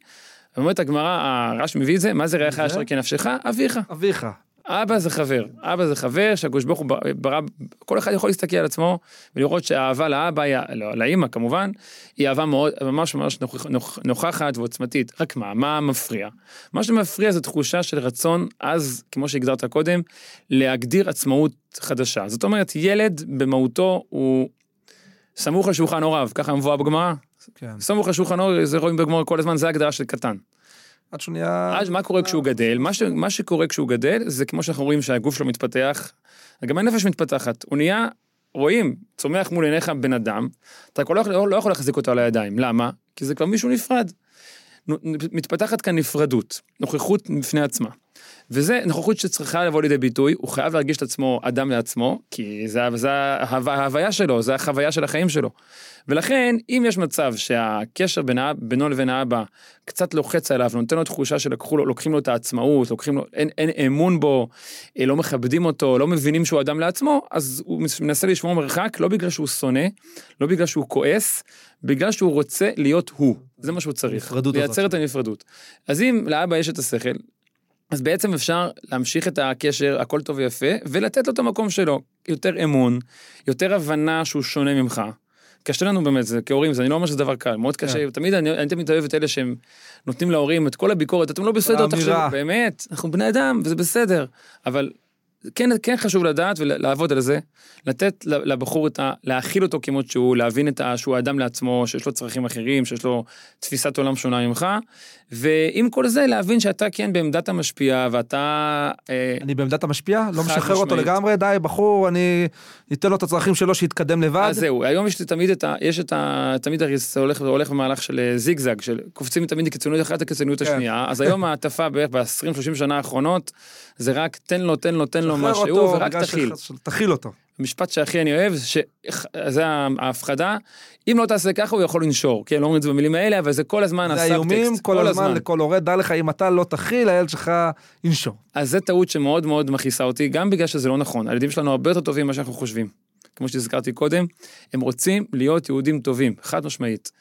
אומרת הגמרא, הרש מביא את זה, מה זה רעך? אשר כנפשך? אביך. אביך. אבא זה חבר, אבא זה חבר שהקדוש ברוך הוא ברא, כל אחד יכול להסתכל על עצמו ולראות שהאהבה לאבא, לא, לאימא כמובן, היא אהבה מאוד, ממש ממש נוכח- נוכ- נוכחת ועוצמתית. רק מה, מה מפריע? מה שמפריע זה תחושה של רצון עז, כמו שהגדרת קודם, להגדיר עצמאות חדשה. זאת אומרת, ילד במהותו הוא סמוך על שולחן הוריו, ככה מבואה בגמרא, כן. סמוך על שולחן הוריו, זה רואים בגמרא כל הזמן, זה הגדרה של קטן. עד שהוא נהיה... אז מה קורה כשהוא גדל? מה, ש, מה שקורה כשהוא גדל זה כמו שאנחנו רואים שהגוף שלו מתפתח, גם הנפש מתפתחת. הוא נהיה, רואים, צומח מול עיניך בן אדם, אתה לא, יכול- לא יכול להחזיק אותו על הידיים. למה? כי זה כבר מישהו נפרד. מתפתחת כאן נפרדות, נוכחות בפני עצמה. וזה נוכחות שצריכה לבוא לידי ביטוי, הוא חייב להרגיש את עצמו אדם לעצמו, כי זה, זה ההו- ההוויה שלו, זה החוויה של החיים שלו. ולכן, אם יש מצב שהקשר בין, בינו לבין האבא קצת לוחץ עליו, נותן לו תחושה שלקחו לו, לוקחים לו את העצמאות, לוקחים לו, אין, אין אמון בו, אה, לא מכבדים אותו, לא מבינים שהוא אדם לעצמו, אז הוא מנסה לשמור מרחק, לא בגלל שהוא שונא, לא בגלל שהוא כועס, בגלל שהוא רוצה להיות הוא. זה מה שהוא צריך. הזאת לייצר את הנפרדות. אז אם לאבא יש את השכל, אז בעצם אפשר להמשיך את הקשר, הכל טוב ויפה, ולתת לו את המקום שלו. יותר אמון, יותר הבנה שהוא שונה ממך. קשה לנו באמת, זה כהורים, זה אני לא אומר שזה דבר קל, מאוד קשה, תמיד, אני, אני תמיד אוהב את אלה שהם נותנים להורים את כל הביקורת, אתם לא בסדר. תחשבו, באמת, אנחנו בני אדם, וזה בסדר, אבל כן, כן חשוב לדעת ולעבוד על זה, לתת לבחור את ה... להכיל אותו כמות שהוא, להבין את ה... שהוא אדם לעצמו, שיש לו צרכים אחרים, שיש לו תפיסת עולם שונה ממך, ועם כל זה להבין שאתה כן בעמדת המשפיע ואתה... אה, אני בעמדת המשפיע, לא משחרר אותו משמעית. לגמרי, די, בחור, אני אתן לו את הצרכים שלו שיתקדם לבד. אז זהו, היום יש תמיד את ה... יש את ה... תמיד זה הולך, הולך במהלך של אה, זיגזג, של קופצים תמיד לקיצוניות אחת לקיצוניות כן. השנייה, אז היום ההטפה בערך ב-20-30 שנה האחרונות, זה רק תן לו, תן לו, תן לו שחרר משהו, אותו ורק תכיל. תכיל אותו. המשפט שהכי אני אוהב, זה ש- זה ההפחדה, אם לא תעשה ככה הוא יכול לנשור, כן, לא אומרים את זה במילים האלה, אבל זה כל הזמן זה הסאבטקסט, האיומים כל הזמן לכל הורה, דע לך, אם אתה לא תכיל, הילד שלך ינשור. אז זה טעות שמאוד מאוד מכעיסה אותי, גם בגלל שזה לא נכון. הילדים שלנו הרבה יותר טובים ממה שאנחנו חושבים. כמו שהזכרתי קודם, הם רוצים להיות יהודים טובים, חד משמעית.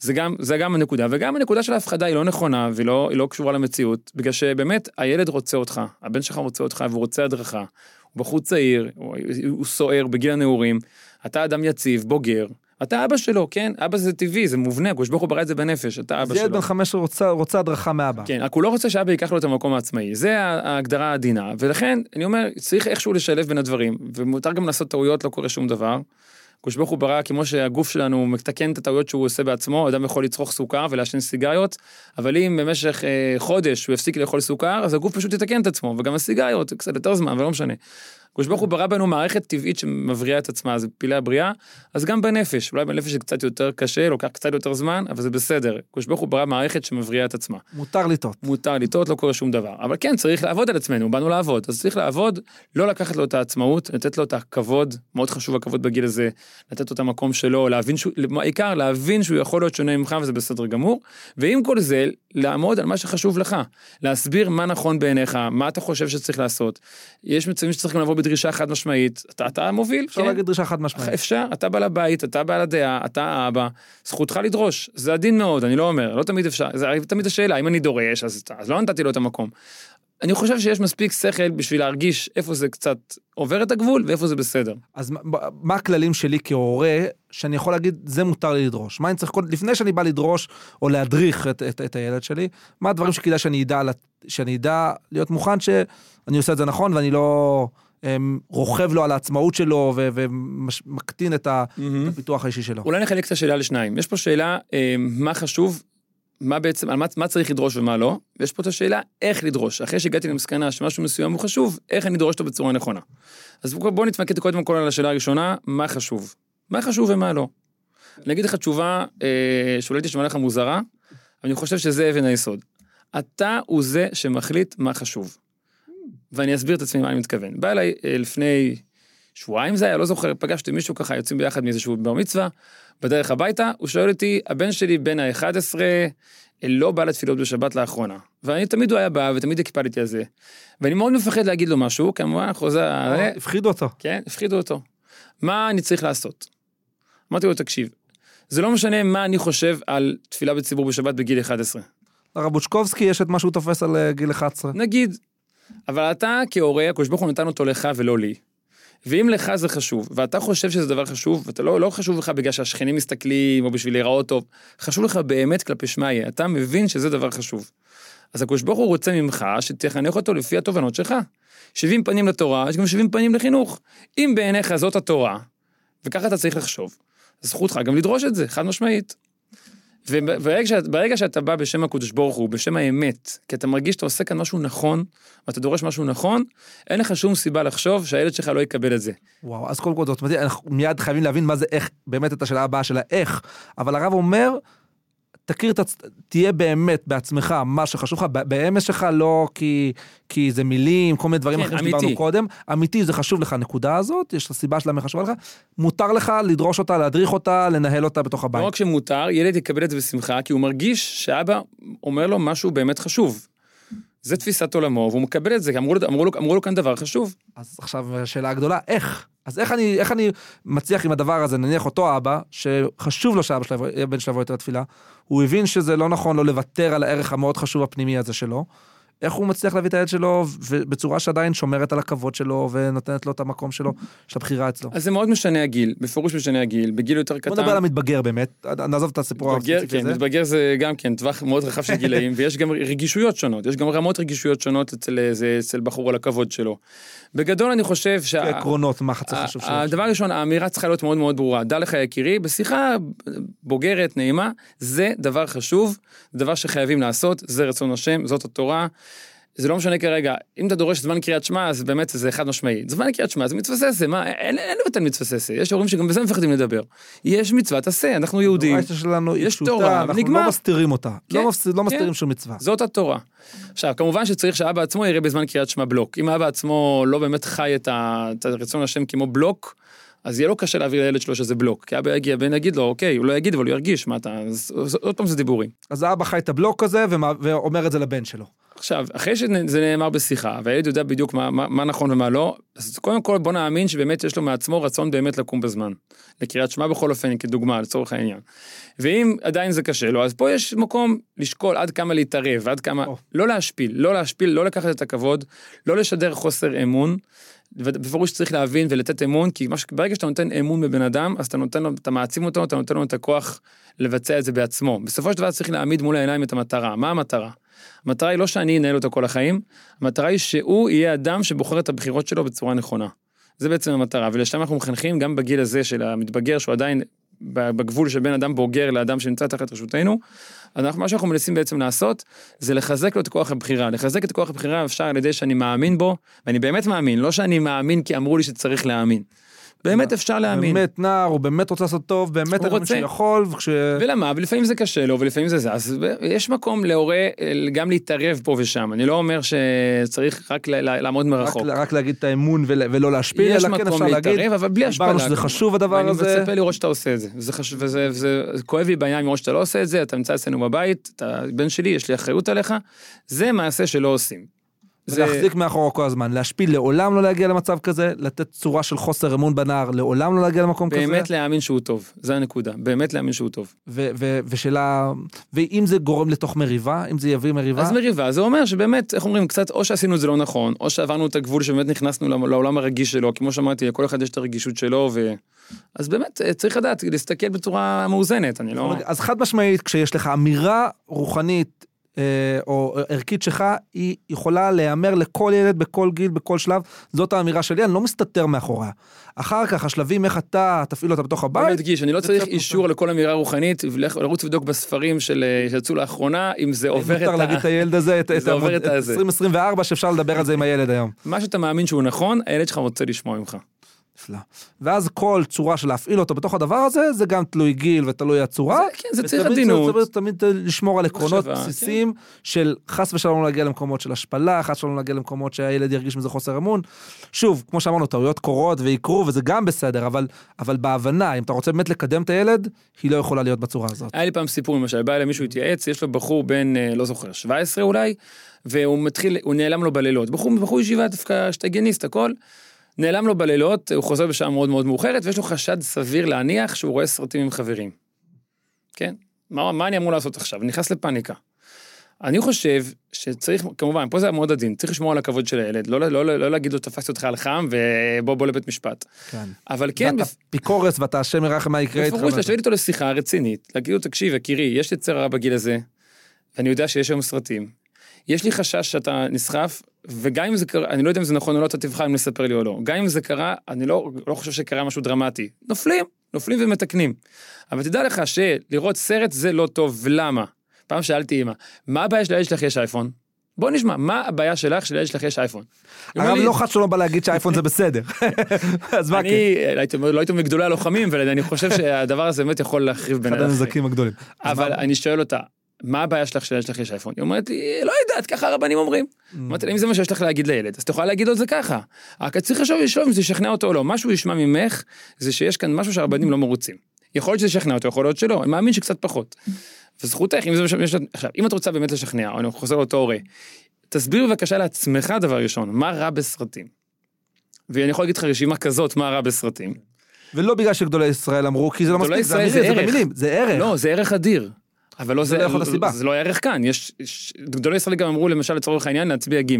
זה גם, זה גם הנקודה, וגם הנקודה של ההפחדה היא לא נכונה והיא לא, לא קשורה למציאות, בגלל שבאמת הילד רוצה אותך, הבן שלך רוצה אותך והוא רוצה הדרכה. הוא בחור צעיר, הוא, הוא סוער בגיל הנעורים, אתה אדם יציב, בוגר, אתה אבא שלו, כן? אבא זה טבעי, זה מובנה, הקדוש ברוך הוא ברא את זה בנפש, אתה אבא ילד שלו. בן חמש רוצה- רוצה הדרכה מאבא. כן, רק הוא לא רוצה שאבא ייקח לו את המקום העצמאי, זה ההגדרה העדינה, ולכן אני אומר, צריך איכשהו לשלב בין הדברים, ומותר גם לעשות טעויות, לא קורה שום דבר. הקדוש ברוך הוא ברא כמו שהגוף שלנו מתקן את הטעויות שהוא עושה בעצמו, אדם יכול לצרוך סוכר ולעשן סיגריות, אבל אם במשך אה, חודש הוא יפסיק לאכול סוכר, אז הגוף פשוט יתקן את עצמו, וגם הסיגריות, קצת יותר זמן, אבל לא משנה. הקדוש ברוך הוא ברא בנו מערכת טבעית שמבריאה את עצמה, זה פילי הבריאה, אז גם בנפש, אולי בנפש זה קצת יותר קשה, לוקח קצת יותר זמן, אבל זה בסדר. הקדוש ברוך הוא ברא מערכת שמבריאה את עצמה. מותר לטעות. מותר לטעות, לא קורה שום דבר. אבל כן, צריך לעבוד על עצמנו, באנו לעבוד. אז צריך לעבוד, לא לקחת לו את העצמאות, לתת לו את הכבוד, מאוד חשוב הכבוד בגיל הזה, לתת לו את המקום שלו, להבין שהוא, העיקר להבין שהוא יכול להיות שונה ממך וזה בסדר גמור, ועם כל זה, לעמוד על מה שחשוב לך. להסביר מה נכון בעיניך, מה אתה חושב שצריך לעשות. יש מצבים שצריך גם לבוא בדרישה חד משמעית, אתה, אתה מוביל, אפשר להגיד דרישה חד משמעית. אפשר, אתה בעל הבית, אתה בעל הדעה, אתה האבא, זכותך לדרוש, זה עדין מאוד, אני לא אומר, לא תמיד אפשר, זה תמיד השאלה, אם אני דורש, אז, אז לא נתתי לו את המקום. אני חושב שיש מספיק שכל בשביל להרגיש איפה זה קצת עובר את הגבול ואיפה זה בסדר. אז מה- מה הכללים שלי כהורה, שאני יכול להגיד, זה מותר לי לדרוש? מה אני צריך, לפני שאני בא לדרוש או להדריך את, את, את הילד שלי, מה הדברים שכדאי שאני אדע, שאני אדע להיות מוכן שאני עושה את זה נכון ואני לא רוכב לו על העצמאות שלו ומקטין את הפיתוח האישי שלו. אולי נחלק את השאלה לשניים, יש פה שאלה אה, מה חשוב, מה בעצם, על מה, מה צריך לדרוש ומה לא, ויש פה את השאלה איך לדרוש, אחרי שהגעתי למסקנה שמשהו מסוים הוא חשוב, איך אני דורש אותו בצורה נכונה. אז בואו בוא נתמקד קודם כל על השאלה הראשונה, מה חשוב. מה חשוב ומה לא. אני אגיד לך תשובה אה, שאולי תשמע לך מוזרה, אבל אני חושב שזה אבן היסוד. אתה הוא זה שמחליט מה חשוב. ואני אסביר את עצמי מה אני מתכוון. בא אליי אה, לפני שבועיים זה היה, לא זוכר, פגשתי מישהו ככה, יוצאים ביחד מאיזשהו בר מצווה, בדרך הביתה, הוא שואל אותי, הבן שלי בן ה-11, לא בא לתפילות בשבת לאחרונה. ואני תמיד הוא היה בא, ותמיד הקפדתי על זה. ואני מאוד מפחד להגיד לו משהו, כמובן, אה, הפחידו אותו. כן, הפחידו אותו. מה אני צריך לעשות? אמרתי לו, תקשיב, זה לא משנה מה אני חושב על תפילה בציבור בשבת בגיל 11. לרב בוצ'קובסקי יש את מה שהוא תופס על אה, גיל 11. נגיד, אבל אתה כהורה, הקדוש ברוך הוא נתן אותו לך ולא לי. ואם לך זה חשוב, ואתה חושב שזה דבר חשוב, ואתה לא, לא חשוב לך בגלל שהשכנים מסתכלים, או בשביל להיראות טוב, חשוב לך באמת כלפי שמיא, אתה מבין שזה דבר חשוב. אז הקדוש ברוך הוא רוצה ממך שתחנך אותו לפי התובנות שלך. 70 פנים לתורה, יש גם 70 פנים לחינוך. אם בעיניך זאת התורה, וככה אתה צריך לחשוב, זכותך גם לדרוש את זה, חד משמעית. וברגע שאת, שאתה בא בשם הקדוש ברוך הוא, בשם האמת, כי אתה מרגיש שאתה עושה כאן משהו נכון, ואתה דורש משהו נכון, אין לך שום סיבה לחשוב שהילד שלך לא יקבל את זה. וואו, אז קודם כל, זאת אומרת, אנחנו מיד חייבים להבין מה זה איך, באמת את השאלה הבאה של האיך, אבל הרב אומר, תכיר את עצ... תהיה באמת בעצמך מה שחשוב לך, באמת שלך לא כי, כי זה מילים, כל מיני דברים כן, אחרים. שדיברנו קודם, אמיתי זה חשוב לך, הנקודה הזאת, יש סיבה שלמה חשובה לך, מותר לך לדרוש אותה, להדריך אותה, לנהל אותה בתוך הבית. לא רק שמותר, ילד יקבל את זה בשמחה, כי הוא מרגיש שאבא אומר לו משהו באמת חשוב. זה תפיסת עולמו, והוא מקבל את זה, כי אמרו אמרו לו, אמרו לו כאן דבר חשוב. אז עכשיו השאלה הגדולה, איך? אז איך אני, איך אני מצליח עם הדבר הזה, נניח אותו אבא, שחשוב לו שהאבא שלו, יבוא יותר לתפילה, הוא הבין שזה לא נכון לו לוותר על הערך המאוד חשוב הפנימי הזה שלו, איך הוא מצליח להביא את הילד שלו בצורה שעדיין שומרת על הכבוד שלו ונותנת לו את המקום שלו, של הבחירה אצלו. אז זה מאוד משנה הגיל, בפירוש משנה הגיל, בגיל יותר קטן. בוא נדבר על המתבגר באמת, נעזוב את הסיפור הספציפי כן, הזה. מתבגר זה גם כן טווח מאוד רחב של גילאים, ויש גם רגישויות שונות, יש גם רמות רגישויות שונות אצל, איזה- אצל בחור על הכבוד שלו. בגדול אני חושב שה... עקרונות, מה צריך חשוב שיש. הדבר הראשון, האמירה צריכה להיות מאוד מאוד ברורה. דע לך יקירי, בשיחה בוגרת, נעימה, זה דבר חשוב, זה דבר שחייבים לעשות, זה רצון השם, זאת התורה. זה לא משנה כרגע, אם אתה דורש זמן קריאת שמע, אז באמת זה חד משמעי. זמן קריאת שמע זה מצווה ססה, מה, אין אין לבטל מצווה ססה, יש הורים שגם בזה מפחדים לדבר. יש מצוות עשה, אנחנו יהודים, יש פשוטה, תורה, אנחנו נגמר. לא מסתירים אותה. כן, לא מפס- לא כן. מסתירים שום מצווה. זאת התורה. עכשיו, כמובן שצריך שאבא עצמו יראה בזמן קריאת שמע בלוק. אם אבא עצמו לא באמת חי את, ה... את רצון השם כמו בלוק, אז יהיה לו קשה להעביר לילד שלו שזה בלוק. כי אבא יגיע, הבן יגיד לו, אוקיי, הוא לא יגיד, אבל הוא ירגיש, מה אתה... אז עוד פעם זה דיבורים. אז האבא חי את הבלוק הזה ומה- ואומר את זה לבן שלו. עכשיו, אחרי שזה נאמר בשיחה, והילד יודע בדיוק מה, מה, מה נכון ומה לא, אז קודם כל בוא נאמין שבאמת יש לו מעצמו רצון באמת לקום בזמן. לקריאת שמע בכל אופן, כדוגמה, לצורך העניין. ואם עדיין זה קשה לו, אז פה יש מקום לשקול עד כמה להתערב, עד כמה... או. לא להשפיל, לא להשפיל, לא לקחת את הכבוד, לא לשדר חוסר אמון. ובפירוש צריך להבין ולתת אמון, כי מש... ברגע שאתה נותן אמון בבן אדם, אז אתה נותן לו, אתה מעצים אותו, אתה נותן לו את הכוח לבצע את זה בעצמו. בסופו של דבר צריך להעמיד מול העיניים את המטרה. מה המטרה? המטרה היא לא שאני אנהל אותו כל החיים, המטרה היא שהוא יהיה אדם שבוחר את הבחירות שלו בצורה נכונה. זה בעצם המטרה, ולשם אנחנו מחנכים גם בגיל הזה של המתבגר, שהוא עדיין בגבול של בין אדם בוגר לאדם שנמצא תחת רשותנו, אנחנו, מה שאנחנו מנסים בעצם לעשות, זה לחזק לו את כוח הבחירה. לחזק את כוח הבחירה אפשר על ידי שאני מאמין בו, ואני באמת מאמין, לא שאני מאמין כי אמרו לי שצריך להאמין. באמת אפשר להאמין. באמת נער, הוא באמת רוצה לעשות טוב, באמת הוא אני רוצה. שהוא יכול, וכש... ולמה? ולפעמים זה קשה לו, ולפעמים זה. אז יש מקום להורה אה, גם להתערב פה ושם. אני לא אומר שצריך רק לעמוד רק, מרחוק. רק להגיד את האמון ול, ולא להשפיל, יש אלא כן מקום אפשר להגיד, להתערב, אבל בלי השפלה. דיברנו שזה. חשוב הדבר ואני הזה. מצפה לראות שאתה עושה את זה. זה חשוב, וזה, וזה, זה כואב לי בעיניים לראות שאתה לא עושה את זה, אתה נמצא אצלנו בבית, אתה בן שלי, יש לי אחריות עליך. זה מעשה שלא עושים. זה- להחזיק מאחורו כל הזמן, להשפיל, לעולם לא להגיע למצב כזה, לתת צורה של חוסר אמון בנער, לעולם לא להגיע למקום כזה. באמת להאמין שהוא טוב, זה הנקודה, באמת להאמין שהוא טוב. ו- ו- ושאלה, ואם זה גורם לתוך מריבה, אם זה יביא מריבה, אז מריבה, זה אומר שבאמת, איך אומרים, קצת, או שעשינו את זה לא נכון, או שעברנו את הגבול שבאמת נכנסנו לעולם- הרגיש שלו, כמו שאמרתי, לכל אחד יש את הרגישות שלו, ו... אז באמת, אה, צריך לדעת, להסתכל בצורה מאוזנת, אני לא... אז חד משמעית, כשיש לך אמירה רוחנית או ערכית שלך, היא יכולה להיאמר לכל ילד, בכל גיל, בכל שלב. זאת האמירה שלי, אני לא מסתתר מאחוריה. אחר כך, השלבים, איך אתה תפעיל אותה בתוך הבית, נדגיש, אני לא צריך אישור לכל אמירה רוחנית, לרוץ ולבדוק בספרים של, אה, שיצאו לאחרונה, אם זה עובר מותר את להגיד ה... את הילד הזה, את, הזה. 2024, שאפשר לדבר על זה עם הילד היום. מה שאתה מאמין שהוא נכון, הילד שלך רוצה לשמוע ממך. נפלא. ואז כל צורה של להפעיל אותו בתוך הדבר הזה, זה גם תלוי גיל ותלוי הצורה. זה- כן, זה צריך עדינות. צריך תמיד לשמור על עקרונות כן. בסיסיים של חס ושלום לא להגיע למקומות של השפלה, חס ושלום לא להגיע למקומות שהילד ירגיש מזה חוסר אמון. שוב, כמו שאמרנו, טעויות קורות ויקרו, וזה גם בסדר, אבל, אבל בהבנה, אם אתה רוצה באמת לקדם את הילד, היא לא יכולה להיות בצורה הזאת. היה לי פעם סיפור למשל, בא אליי מישהו התייעץ, יש לו בחור בן, אה, לא זוכר, 17 אולי, והוא מתחיל, הוא נעלם לו בלילות. בחור, בחור ישיבה דווקא שטגניסט, הכל. נעלם לו בלילות, הוא חוזר בשעה מאוד מאוד מאוחרת, ויש לו חשד סביר להניח שהוא רואה סרטים עם חברים. כן? מה, מה אני אמור לעשות עכשיו? נכנס לפאניקה. אני חושב שצריך, כמובן, פה זה מאוד עדין, צריך לשמור על הכבוד של הילד, לא, לא, לא, לא להגיד לו תפסתי אותך על חם ובוא בוא לבית משפט. כן. אבל כן, ואתה פיקורס ואתה השם ירחם מה יקרה איתך. בפירוש לשבת איתו לשיחה רצינית, להגיד לו, תקשיב, יקירי, יש לי יצר הרע בגיל הזה, ואני יודע שיש היום סרטים. יש לי חשש שאתה נסחף, וגם אם זה קרה, אני לא יודע אם זה נכון או לא, אתה תבחר אם לספר לי או לא. גם אם זה קרה, אני לא, לא חושב שקרה משהו דרמטי. נופלים, נופלים ומתקנים. אבל תדע לך שלראות סרט זה לא טוב, ולמה? פעם שאלתי אמא, מה הבעיה של הילד שלך יש אייפון? בוא נשמע, מה הבעיה שלך שלילד שלך יש אייפון? הרב לי, לא חס שלא בא להגיד שהאייפון זה בסדר. אז מה כן? אני לא הייתי אומר, לא מגדולי הלוחמים, ואני חושב שהדבר הזה באמת יכול להחריב בין אחד הנזקים הגדולים. אבל אני שואל אותה, מה הבעיה שלך שלילד שלך יש אייפון? היא אומרת לי, לא יודעת, ככה הרבנים אומרים. אמרתי לה, אם זה מה שיש לך להגיד לילד, אז את יכולה להגיד לו את זה ככה. רק את לחשוב לשאול אם זה ישכנע אותו או לא. מה שהוא ישמע ממך, זה שיש כאן משהו שהרבנים לא מרוצים. יכול להיות שזה ישכנע אותו, יכול להיות שלא, אני מאמין שקצת פחות. וזכותך, אם זה מה שיש... עכשיו, אם את רוצה באמת לשכנע, או אני חוזר לאותו הורה, תסביר בבקשה לעצמך דבר ראשון, מה רע בסרטים. ואני יכול להגיד לך רשימה כזאת, מה רע בסרטים. ולא בגלל שגדולי ישראל אמרו, כי זה לא מספיק, זה זה זה ערך. זה ערך. לא, זה ערך אדיר. אבל לא זה זה, לא יכול הסיבה. זה לא הערך כאן, יש, יש, גדולי ישראל גם אמרו למשל לצורך העניין להצביע ג'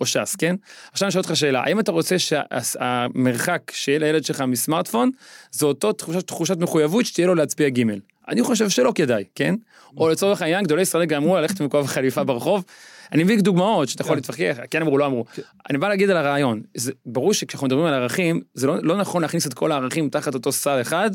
או ש"ס, כן? עכשיו אני שואל אותך שאלה, האם אתה רוצה שהמרחק שיהיה לילד שלך מסמארטפון, זה אותו תחושת, תחושת מחויבות שתהיה לו להצביע ג'? אני חושב שלא כדאי, כן? או לצורך העניין, גדולי ישראל גם אמרו ללכת כובע חליפה ברחוב. אני מביא דוגמאות שאתה יכול להתווכח, כן אמרו, לא אמרו. אני בא להגיד על הרעיון, ברור שכשאנחנו מדברים על ערכים, זה לא, לא נכון להכניס את כל הערכים תחת אותו שר אחד,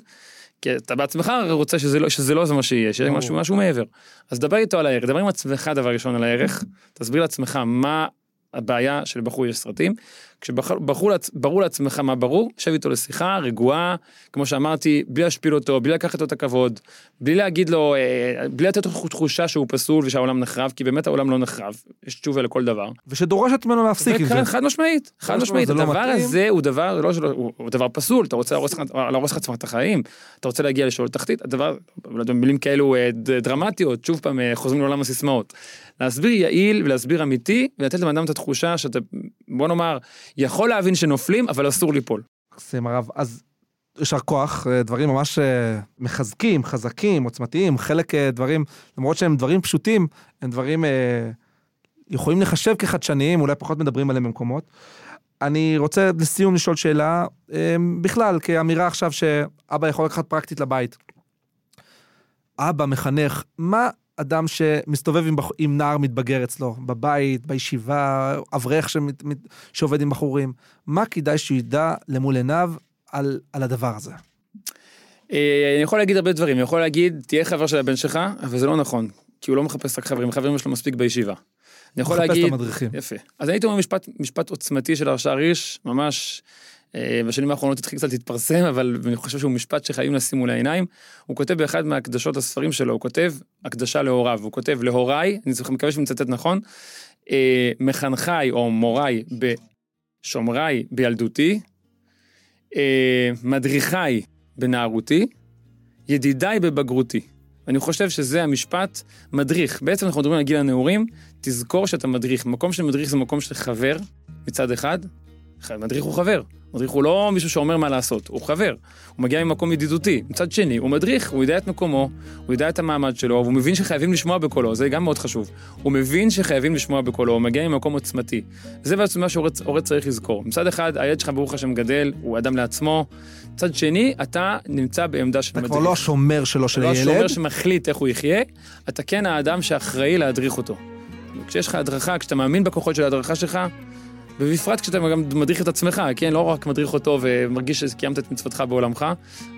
כי אתה בעצמך רוצה שזה לא, שזה לא זה מה שיהיה, שיהיה. משהו, משהו מעבר. אז דבר איתו על הערך, דבר עם עצמך דבר ראשון על הערך, תסביר לעצמך מה הבעיה שלבחור יש סרטים. כשברור לעצמך מה ברור, שב איתו לשיחה רגועה, כמו שאמרתי, בלי להשפיל אותו, בלי לקחת לו את הכבוד, בלי להגיד לו, אה, בלי לתת לו תחושה שהוא פסול ושהעולם נחרב, כי באמת העולם לא נחרב, יש תשובה לכל דבר. ושדורשת ממנו להפסיק עם זה. חד משמעית, חד משמעית, לא הדבר מתאים. הזה הוא דבר, לא הוא, הוא דבר פסול, אתה רוצה להרוס לך- את החיים, אתה רוצה להגיע לשאול תחתית, הדבר, לא במילים כאלו אה, דרמטיות, שוב פעם אה, חוזרים לעולם הסיסמאות. להסביר יעיל ולהסביר אמיתי, ולתת לבן אדם את התחושה שאתה, בוא נאמר, יכול להבין שנופלים, אבל אסור ליפול. מקסים הרב, אז יישר כוח, אה, דברים ממש אה, מחזקים, חזקים, עוצמתיים, חלק אה, דברים, למרות שהם דברים פשוטים, הם דברים יכולים לחשב כחדשניים, אולי פחות מדברים עליהם במקומות. אני רוצה לסיום לשאול שאלה, בכלל, כאמירה עכשיו שאבא יכול לקחת פרקטית לבית. אבא, מחנך, מה אדם שמסתובב עם, בח... עם נער מתבגר אצלו, בבית, בישיבה, אברך שמת... מת... שעובד עם בחורים, מה כדאי שהוא ידע למול עיניו על, על הדבר הזה? אה, אני יכול להגיד הרבה דברים, אני יכול להגיד, תהיה חבר של הבן שלך, אבל זה לא נכון, כי הוא לא מחפש רק חברים, חברים יש לו מספיק בישיבה. אני יכול מחפש את להגיד, המדריכים. יפה. אז הייתי אומר משפט, משפט עוצמתי של הרשע ריש, ממש בשנים האחרונות התחיל קצת להתפרסם, אבל אני חושב שהוא משפט שחייבים לשים מול העיניים. הוא כותב באחד מהקדשות הספרים שלו, הוא כותב הקדשה להוריו, הוא כותב להוריי, אני מקווה שאני מצטט נכון, אה, מחנכיי או מוריי בשומריי בילדותי, אה, מדריכיי בנערותי, ידידיי בבגרותי. אני חושב שזה המשפט מדריך. בעצם אנחנו מדברים על גיל הנעורים, תזכור שאתה מדריך. מקום של מדריך זה מקום של חבר מצד אחד, מדריך הוא חבר. מדריך הוא לא מישהו שאומר מה לעשות, הוא חבר. הוא מגיע ממקום ידידותי. מצד שני, הוא מדריך, הוא יודע את מקומו, הוא יודע את המעמד שלו, והוא מבין שחייבים לשמוע בקולו, זה גם מאוד חשוב. הוא מבין שחייבים לשמוע בקולו, הוא מגיע ממקום עוצמתי. זה בעצם מה שהורה צריך לזכור. מצד אחד, הילד שלך ברוך השם גדל, הוא אדם לעצמו. מצד שני, אתה נמצא בעמדה של אתה מדריך. כבר לא השומר שלו של לא הילד. השומר שמחליט איך הוא יחיה, אתה כן האדם שאחראי להדריך אותו. כשיש לך הדרכה, כשאתה מאמין בכוחות של ההדרכה שלך, ובפרט כשאתה גם מדריך את עצמך, כן? לא רק מדריך אותו ומרגיש שקיימת את מצוותך בעולמך,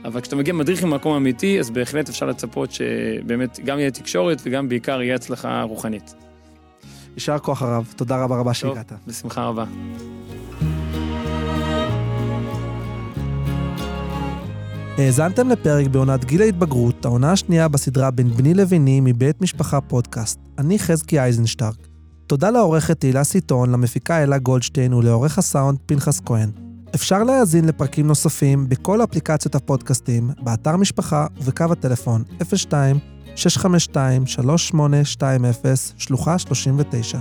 אבל כשאתה מגיע מדריך ממקום אמיתי, אז בהחלט אפשר לצפות שבאמת גם יהיה תקשורת וגם בעיקר יהיה הצלחה רוחנית. יישר כוח הרב, תודה רבה רבה שהגעת. בשמחה רבה. האזנתם לפרק בעונת גיל ההתבגרות, העונה השנייה בסדרה בין בני לביני מבית משפחה פודקאסט. אני חזקי אייזנשטרק. תודה לעורכת תהילה סיטון, למפיקה אלה גולדשטיין ולעורך הסאונד פנחס כהן. אפשר להאזין לפרקים נוספים בכל אפליקציות הפודקאסטים, באתר משפחה ובקו הטלפון 02 652 3820 שלוחה 39.